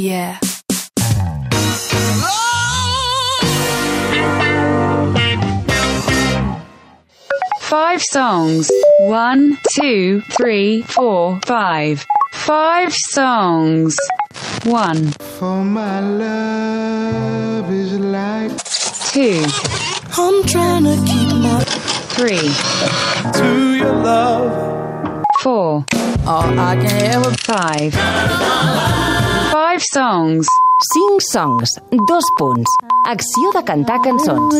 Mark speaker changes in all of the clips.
Speaker 1: Yeah.
Speaker 2: Five songs. One, two, three, four, five. Five songs. One,
Speaker 3: For my love is like
Speaker 2: two,
Speaker 1: I'm trying to keep my.
Speaker 2: three,
Speaker 3: to your love.
Speaker 2: four,
Speaker 1: All I can ever.
Speaker 2: five. Five songs.
Speaker 4: 5 songs, dos punts. Acció de cantar cançons.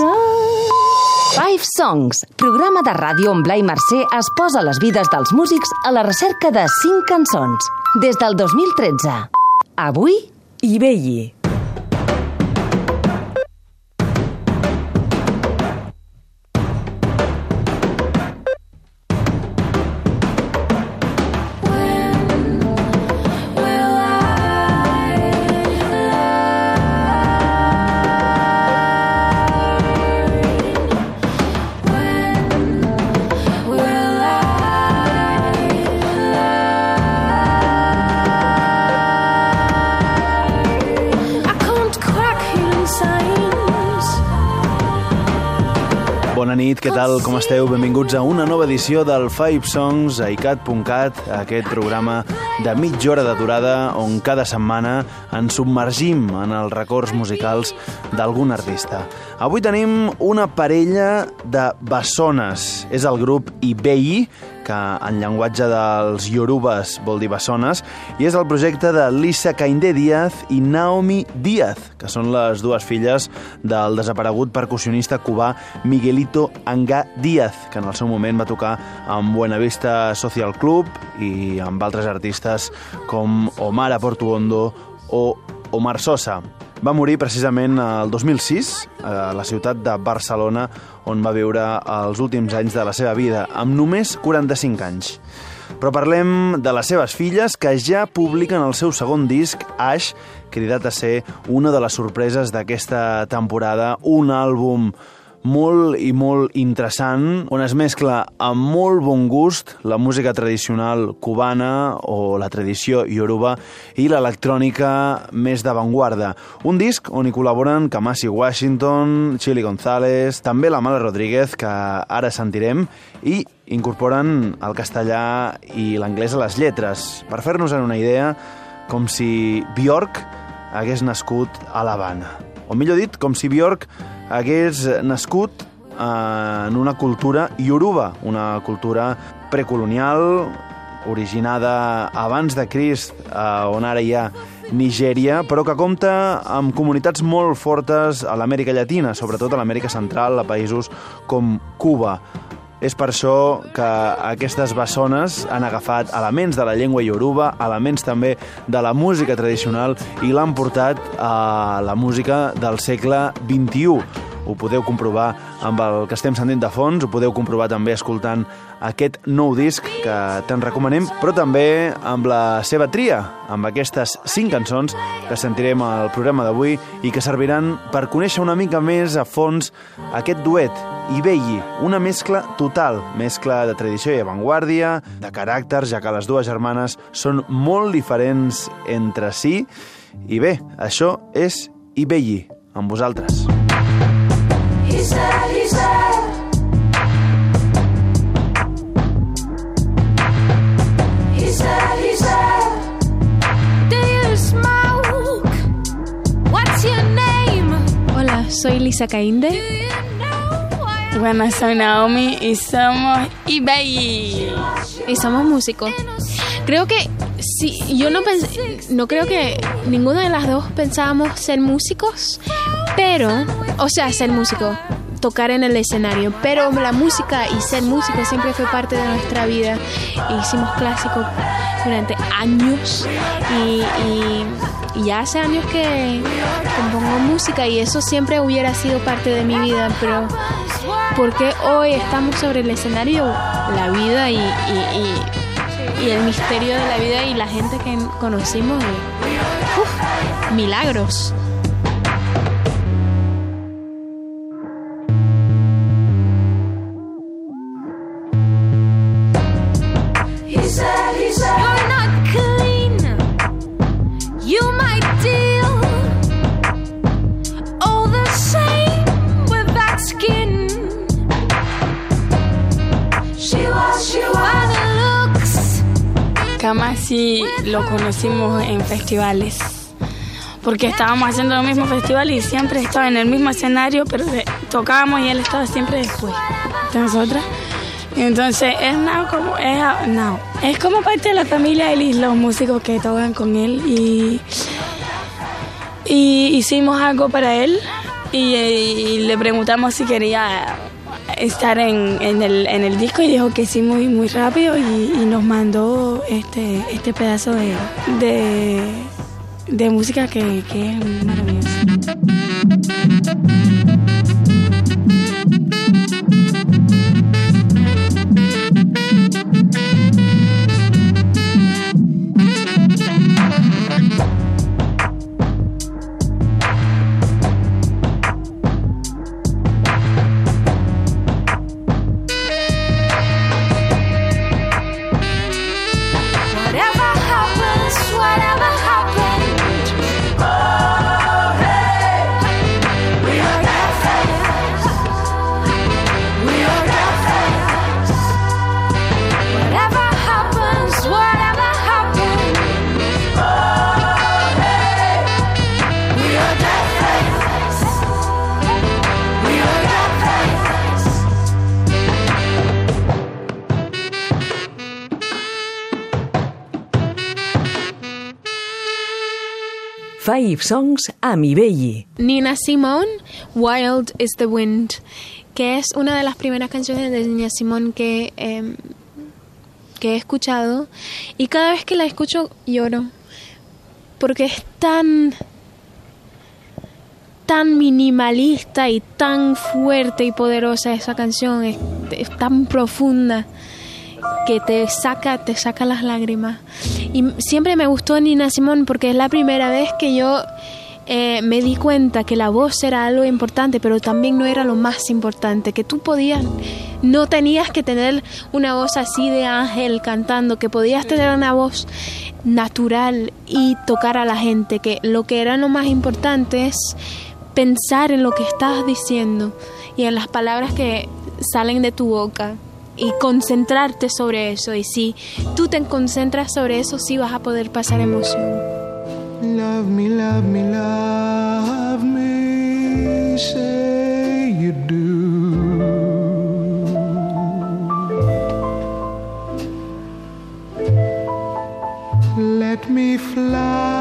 Speaker 4: Five Songs, programa de ràdio on Blai Mercè es posa les vides dels músics a la recerca de 5 cançons. Des del 2013. Avui, Ibelli.
Speaker 5: Tal, com esteu? Benvinguts a una nova edició del Five Songs a icat.cat, aquest programa de mitja hora de durada on cada setmana ens submergim en els records musicals d'algun artista. Avui tenim una parella de bessones. És el grup Ibei, que en llenguatge dels yorubes vol dir bessones, i és el projecte de Lisa Kainde Díaz i Naomi Díaz, que són les dues filles del desaparegut percussionista cubà Miguelito Angá Díaz, que en el seu moment va tocar amb Buenavista Social Club i amb altres artistes com Omar Aportuondo o Omar Sosa. Va morir precisament el 2006 a la ciutat de Barcelona, on va viure els últims anys de la seva vida, amb només 45 anys. Però parlem de les seves filles, que ja publiquen el seu segon disc, Ash, cridat a ser una de les sorpreses d'aquesta temporada, un àlbum molt i molt interessant, on es mescla amb molt bon gust la música tradicional cubana o la tradició yoruba i l'electrònica més d'avantguarda. Un disc on hi col·laboren Kamasi Washington, Chili González, també la Mala Rodríguez, que ara sentirem, i incorporen el castellà i l'anglès a les lletres. Per fer-nos una idea, com si Bjork hagués nascut a l'Havana. O millor dit, com si Bjork hagués nascut eh, en una cultura yoruba, una cultura precolonial, originada abans de Crist, eh, on ara hi ha Nigèria, però que compta amb comunitats molt fortes a l'Amèrica Llatina, sobretot a l'Amèrica Central, a països com Cuba. És per això que aquestes bessones han agafat elements de la llengua ioruba, elements també de la música tradicional i l'han portat a la música del segle XXI. Ho podeu comprovar amb el que estem sentint de fons, ho podeu comprovar també escoltant aquest nou disc que te'n recomanem, però també amb la seva tria, amb aquestes cinc cançons que sentirem al programa d'avui i que serviran per conèixer una mica més a fons aquest duet, Ibelli, una mescla total, mescla de tradició i avantguàrdia, de caràcters, ja que les dues germanes són molt diferents entre si. I bé, això és Ibelli, amb vosaltres.
Speaker 1: He
Speaker 6: Hola, soy Lisa Cainde. Bueno, soy Naomi y somos eBay. Y somos músicos. Creo que sí, yo no pensé, no creo que ninguna de las dos pensábamos ser músicos, pero, o sea, ser músico, tocar en el escenario, pero la música y ser músico siempre fue parte de nuestra vida. Hicimos clásicos durante años y, ya hace años que compongo música y eso siempre hubiera sido parte de mi vida, pero porque hoy estamos sobre el escenario, la vida y, y- el misterio de la vida y la gente que conocimos, y, milagros.
Speaker 7: Llama así, lo conocimos en festivales. Porque estábamos haciendo el mismo festival y siempre estaba en el mismo escenario, pero de- tocábamos y él estaba siempre después de nosotras. Entonces es Now como es Now. Es como parte de la familia él y los músicos que tocan con él y, y hicimos algo para él y, y le preguntamos si quería estar en, en el, en el disco y dijo que sí muy muy rápido y, nos mandó este este pedazo de, de, de música que, que es maravilloso.
Speaker 8: Five Songs a mi belli.
Speaker 6: Nina Simone, Wild is the Wind, que es una de las primeras canciones de Nina Simone que, em, que he escuchado. Y cada vez que la escucho lloro porque es tan tan minimalista y tan fuerte y poderosa esa canción, es, es tan profunda que te saca, te saca las lágrimas. Y siempre me gustó Nina Simone porque es la primera vez que yo eh, me di cuenta que la voz era algo importante, pero también no era lo más importante, que tú podías, no tenías que tener una voz así de ángel cantando, que podías tener una voz natural y tocar a la gente, que lo que era lo más importante es pensar en lo que estás diciendo y en las palabras que salen de tu boca y concentrarte sobre eso. Y si tú te concentras sobre eso, sí vas a poder pasar emoción.
Speaker 3: Love me, love me, love me, say you do. Let me fly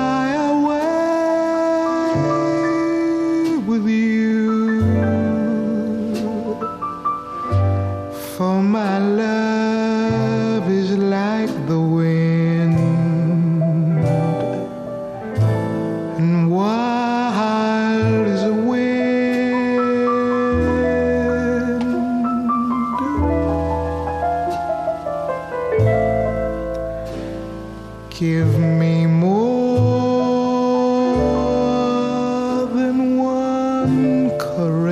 Speaker 3: Give me more than one caress.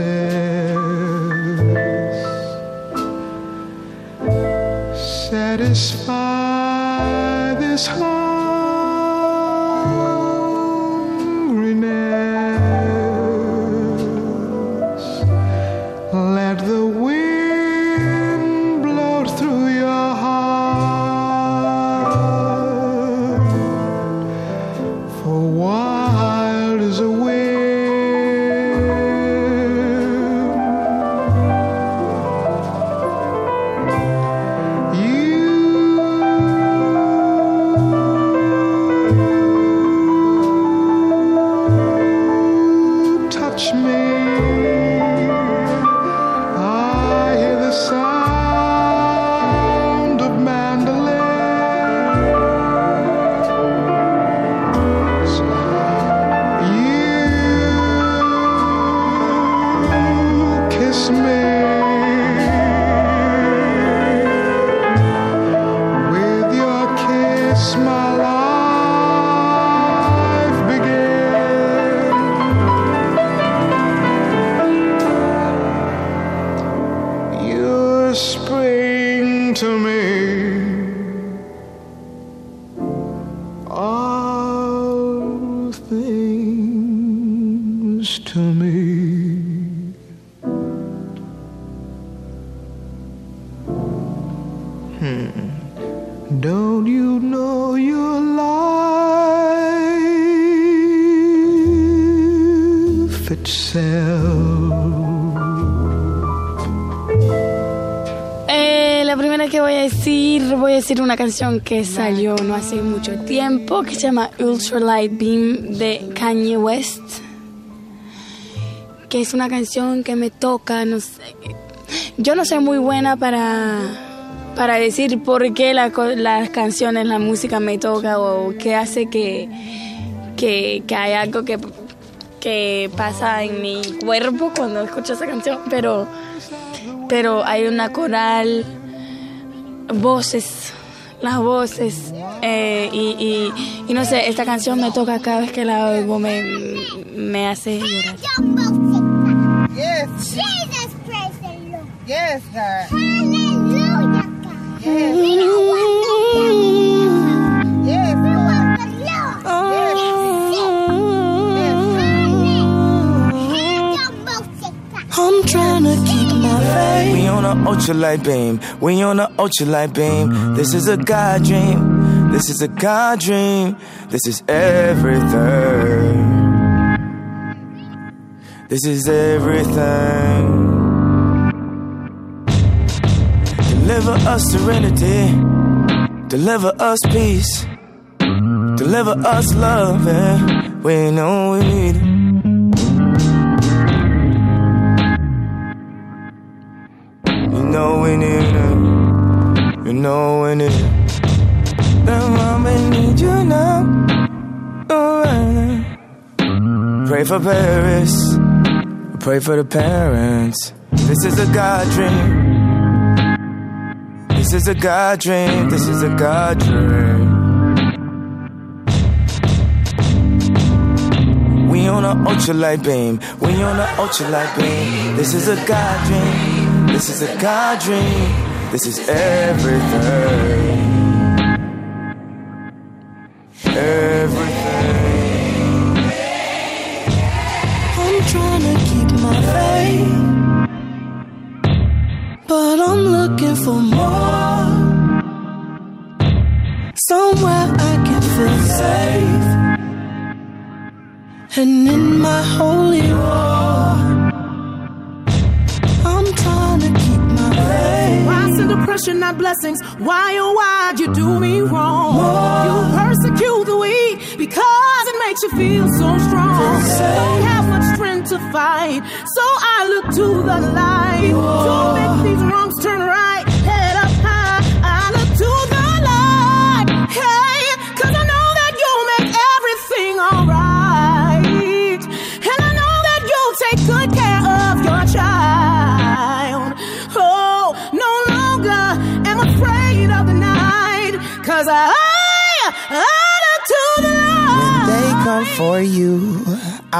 Speaker 7: Voy a decir, voy a decir una canción que salió no hace mucho tiempo, que se llama Ultralight Beam de Kanye West, que es una canción que me toca, no sé, yo no soy muy buena para, para decir por qué las canciones, la música me toca o qué hace que, que, que hay algo que, que pasa en mi cuerpo cuando escucho esa canción, pero pero hay una coral, voces, las voces, eh, y, y- y no sé, esta canción me toca cada vez que la oigo, me, me hace llorar.
Speaker 9: Yes.
Speaker 1: Jesus praise the Lord.
Speaker 9: Yes, God.
Speaker 1: Hallelujah, God.
Speaker 9: Yes.
Speaker 1: We don't want no
Speaker 9: Yes,
Speaker 1: We want the Lord.
Speaker 10: I'm a ultralight beam. We on a ultralight beam. This is a God dream. This is a God dream. This is everything. This is everything. Deliver us serenity. Deliver us peace. Deliver us love. Yeah. We know we need it. It. You know need it. The mama need you now. Uh. Pray for Paris. Pray for the parents. This is a God dream. This is a God dream. This is a God dream. We on a ultralight beam. We on a ultralight beam. This is a God dream. This is a God dream. This is everything. Everything. I'm trying to keep my faith, but I'm looking for more. Somewhere I can feel safe. And in my holy war,
Speaker 11: send not blessings? Why, oh, why'd you do me wrong? You persecute the weak because it makes you feel so strong. Don't have much strength to fight, so I look to the light to make these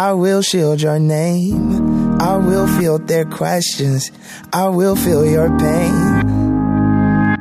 Speaker 11: I
Speaker 10: will shield your name. I will field their questions. I will feel your pain.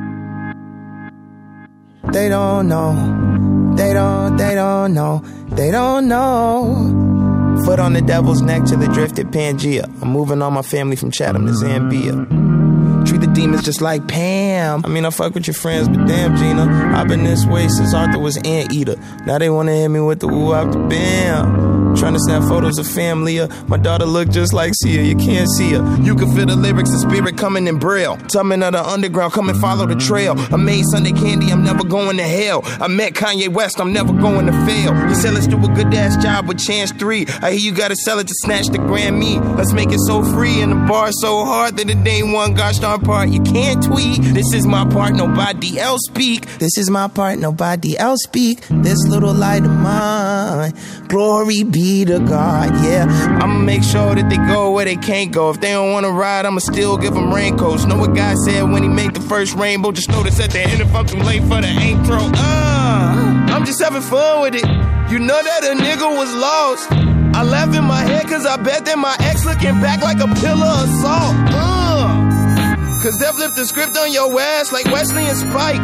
Speaker 10: They don't know. They don't, they don't know. They don't know. Foot on the devil's neck till it drifted Pangea. I'm moving all my family from Chatham to Zambia. Treat the demons just like Pam. I mean, I fuck with your friends, but damn, Gina. I've been this way since Arthur was Anteater. Now they wanna hit me with the woo the bam. Trying to snap photos of family. uh, My daughter look just like Sia. You can't see her. You can feel the lyrics and spirit coming in braille. Tubman of the underground, come and follow the trail. I made Sunday candy, I'm never going to hell. I met Kanye West, I'm never going to fail. He said, let's do a good ass job with Chance 3. I hear you gotta sell it to snatch the Grammy. Let's make it so free and the bar so hard that it ain't one gosh darn part. You can't tweet. This is my part, nobody else speak. This is my part, nobody else speak. This little light of mine. Glory be to God, yeah. I'ma make sure that they go where they can't go. If they don't wanna ride, I'ma still give them raincoats. Know what God said when he made the first rainbow? Just notice at the end if I'm too late for the intro. Uh, I'm just having fun with it. You know that a nigga was lost. I laugh in my head cause I bet that my ex looking back like a pillar of salt. Uh, cause they flipped the script on your ass like Wesley and Spike.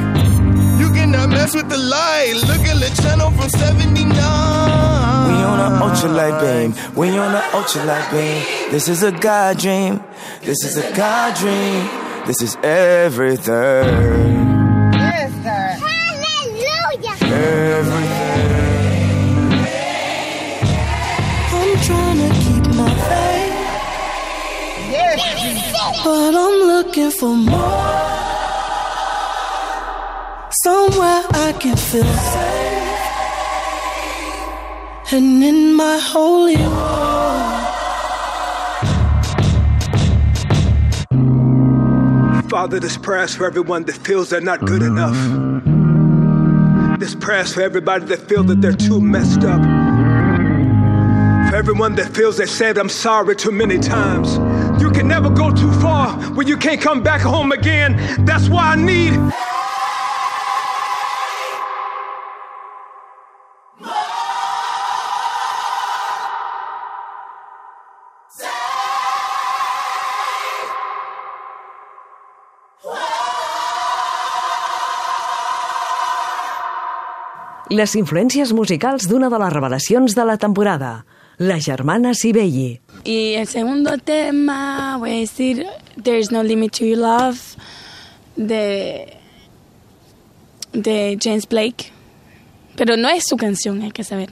Speaker 10: You cannot mess with the light. Look at the channel from 79. We on a ultralight beam. We on a ultralight beam. This is a God dream. This is a God dream. This is everything.
Speaker 1: Hallelujah.
Speaker 10: Everything. I'm trying to keep my faith.
Speaker 11: But I'm looking for more. Somewhere I can feel safe. And in my holy war.
Speaker 12: Father, this prayer is for everyone that feels they're not good enough. This prayer is for everybody that feels that they're too messed up. For everyone that feels they said I'm sorry too many times. You can never go too far where you can't come back home again. That's why I need.
Speaker 8: Les influències musicals d'una de les revelacions de la temporada, la germana Sibelli.
Speaker 7: Y el segundo tema, voy a decir There's No Limit to Your Love de, de James Blake. Pero no es su canción, hay que saber.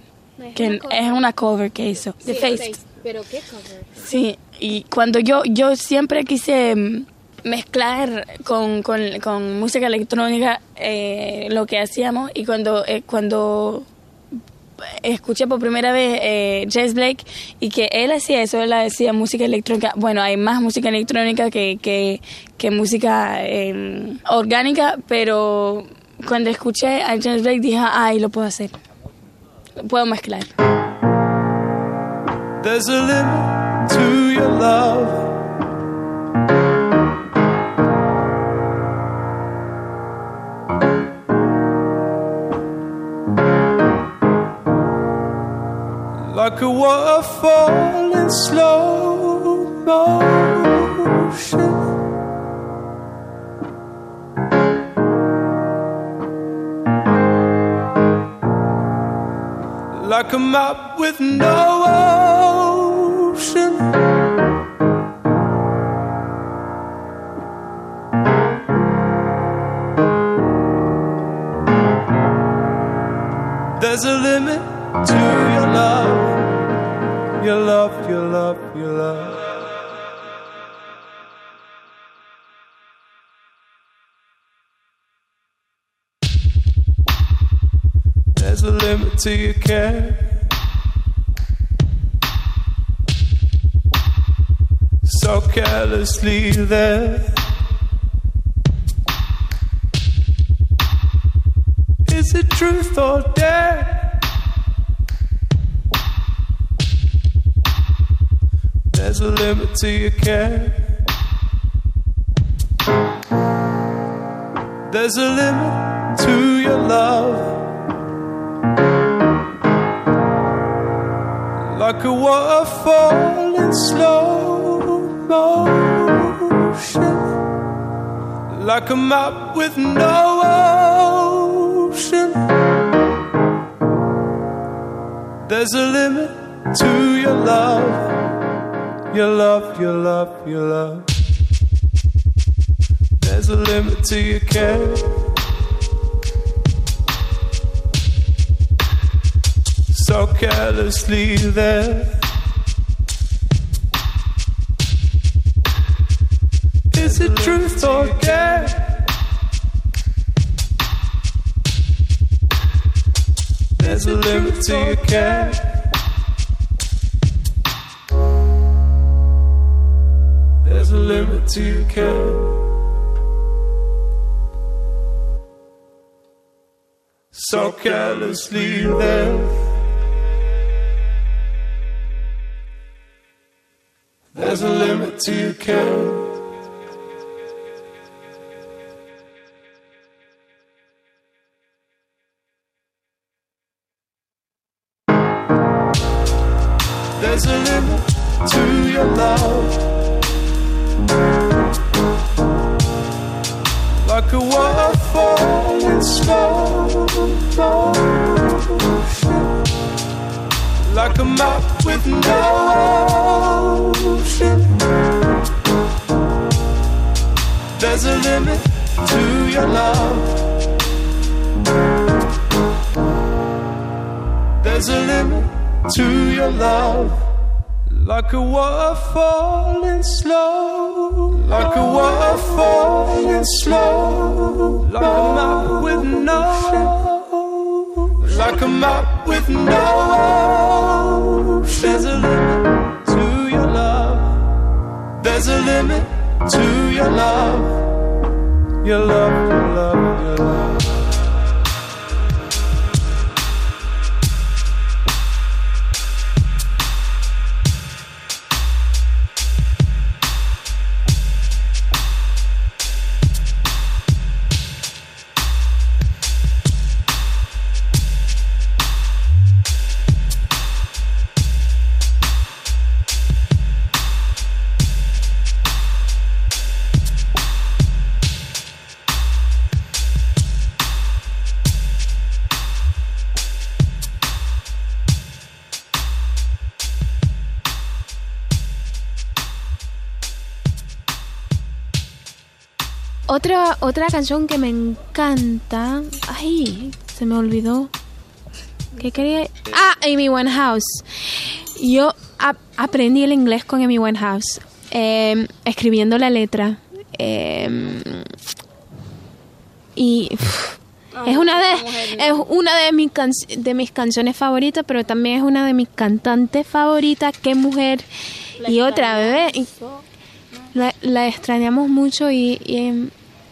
Speaker 7: que es una cover que hizo. The Face.
Speaker 6: Pero qué cover.
Speaker 7: Sí, y cuando yo, yo siempre quise mm, mezclar con, con, música electrónica eh, lo que hacíamos y cuando, eh, cuando escuché por primera vez eh, Jazz Blake y que él hacía eso, él hacía música electrónica. Bueno, hay más música electrónica que, que, música eh, orgánica, pero cuando escuché a James Blake dije, ay, lo puedo hacer. Puedo mezclar.
Speaker 13: There's a limit to your love. Like a waterfall in slow motion. Like a map with no ocean. There's a limit to your love, your love, your love, your love. There's a limit to your care. So carelessly there. Is it truth or dare? There's a limit to your care. There's a limit to your love. Like a waterfall in slow motion. Like a map with no ocean. There's a limit to your love. Your love, your love, your love. There's a limit to your care. So carelessly there. Is it truth or dare? There's a limit to your care. Limit to your care. So carelessly there. There's a limit to your care. There's a limit to your love. Like a waterfall in slow. Like a map with no ocean. There's a limit to your love. There's a limit to your love. Like a waterfall in slow, like a waterfall in slow, like a map with no, like a map with no. There's a limit to your love. There's a limit to your love, your love, your love, your love.
Speaker 6: Otra, otra canción que me encanta. Ay, se me olvidó. ¿Qué quería? Ah, Amy Winehouse. Yo ap- aprendí el inglés con Amy Winehouse. eh, escribiendo la letra. eh, y pff, es una de es una de mis can- de mis canciones favoritas, pero también es una de mis cantantes favoritas. Qué mujer y otra bebé. la, la extrañamos mucho y, y, em,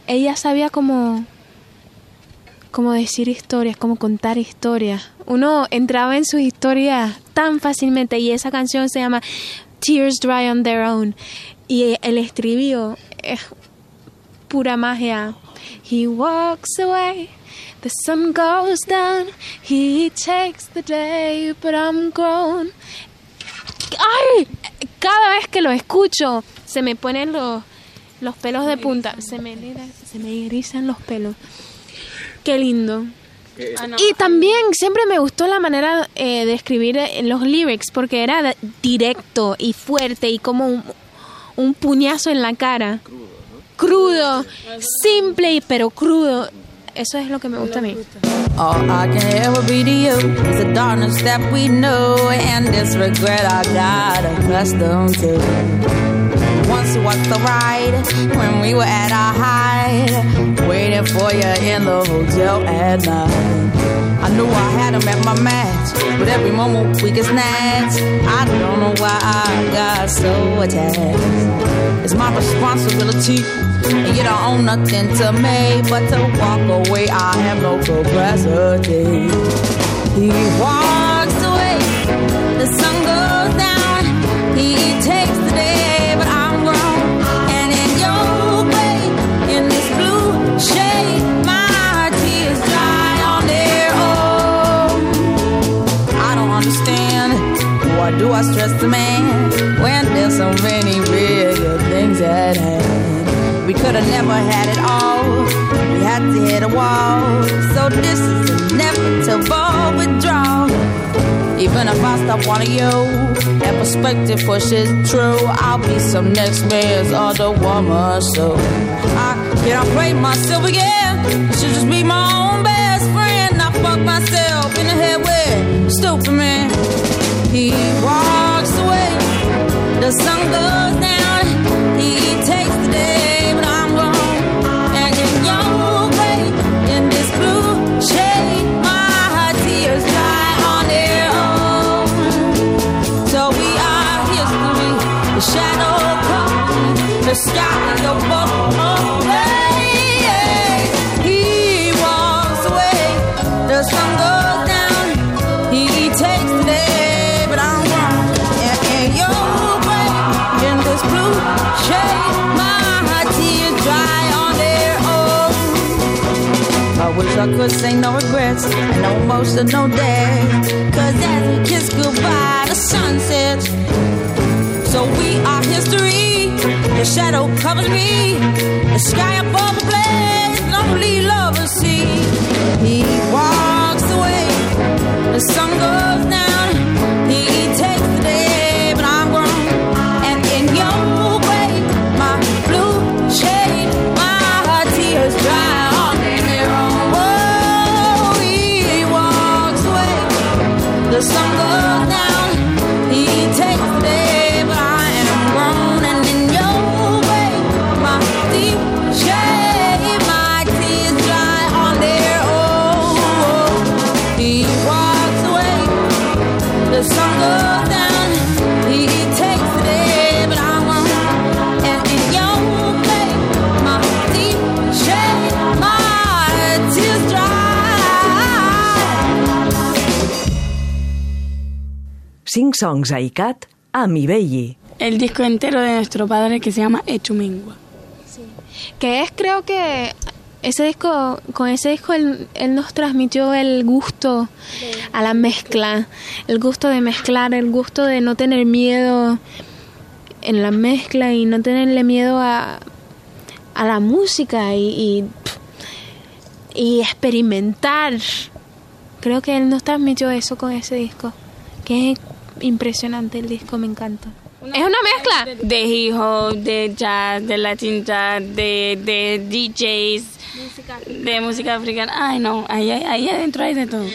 Speaker 6: ella sabía cómo, cómo decir historias, cómo contar historias. Uno entraba en sus historias tan fácilmente y esa canción se llama Tears Dry on Their Own y el estribillo es pura magia. He walks away, the sun goes down, he takes the day, but I'm grown. ¡Ay! Cada vez que lo escucho, se me ponen los, los pelos de punta. Se me, se me erizan los pelos. Qué lindo. Y también siempre me gustó la manera eh, de escribir eh, los lyrics, porque era directo y fuerte y como un, un puñazo en la cara. Crudo, simple y pero crudo. Eso es lo que me gusta a mí.
Speaker 14: All I can ever be to you is the darkness that we know and this regret I got accustomed to. Once was the ride when we were at our height, waiting for you in the hotel at night. I knew I had him at my match, but every moment we get snatched. I don't know why I got so attached. It's my responsibility, and you don't own nothing to me but to walk away. I have no capacity. He walks away, the sun Why do I stress the man when there's so many bigger things at hand? We could have never had it all. We had to hit a wall. So this is inevitable withdrawal. Even if I stop wanting you, that perspective pushes true. I'll be some next man's other woman, so I can't play myself again. I should just be my own best friend. I fuck myself in the head with stupid man. He walks away, the sun goes down. Could say no regrets and no emotional day. Cause as we kiss goodbye, the sun sets. So we are history. The shadow covers me. The sky above the blaze. Lonely lovers see. He walks away. The sun goes down.
Speaker 8: Songs a ICAT a mi belli.
Speaker 7: El disco entero de nuestro padre que se llama Echumingua.
Speaker 6: Que es, creo que ese disco, con ese disco él, él nos transmitió el gusto a la mezcla, el gusto de mezclar, el gusto de no tener miedo en la mezcla y no tenerle miedo a, a la música y, y, y experimentar. Creo que él nos transmitió eso con ese disco, que es impresionante el disco, me encanta. Es una mezcla.
Speaker 7: De hip hop, de jazz, de latin jazz, de, de DJs, de música africana. Ay, no, ahí, ahí, ahí adentro hay de todo.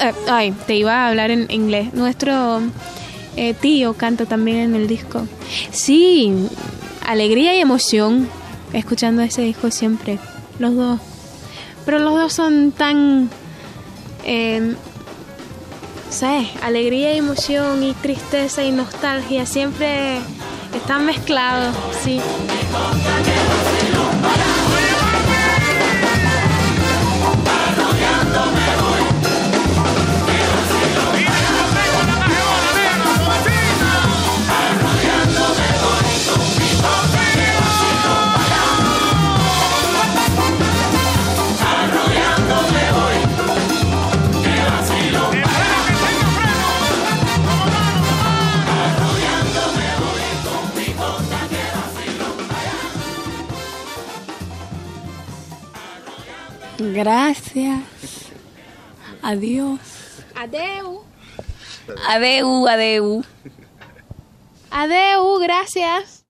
Speaker 6: Eh, ay, te iba a hablar en inglés. Nuestro eh, tío canta también en el disco. Sí, alegría y emoción escuchando ese disco siempre. Los dos. Pero los dos son tan. Eh, ¿Sabes? Alegría y emoción y tristeza y nostalgia siempre están mezclados, sí.
Speaker 7: Gracias. Adiós.
Speaker 6: Adeu.
Speaker 7: Adeu, adeu.
Speaker 6: Adeu, gracias.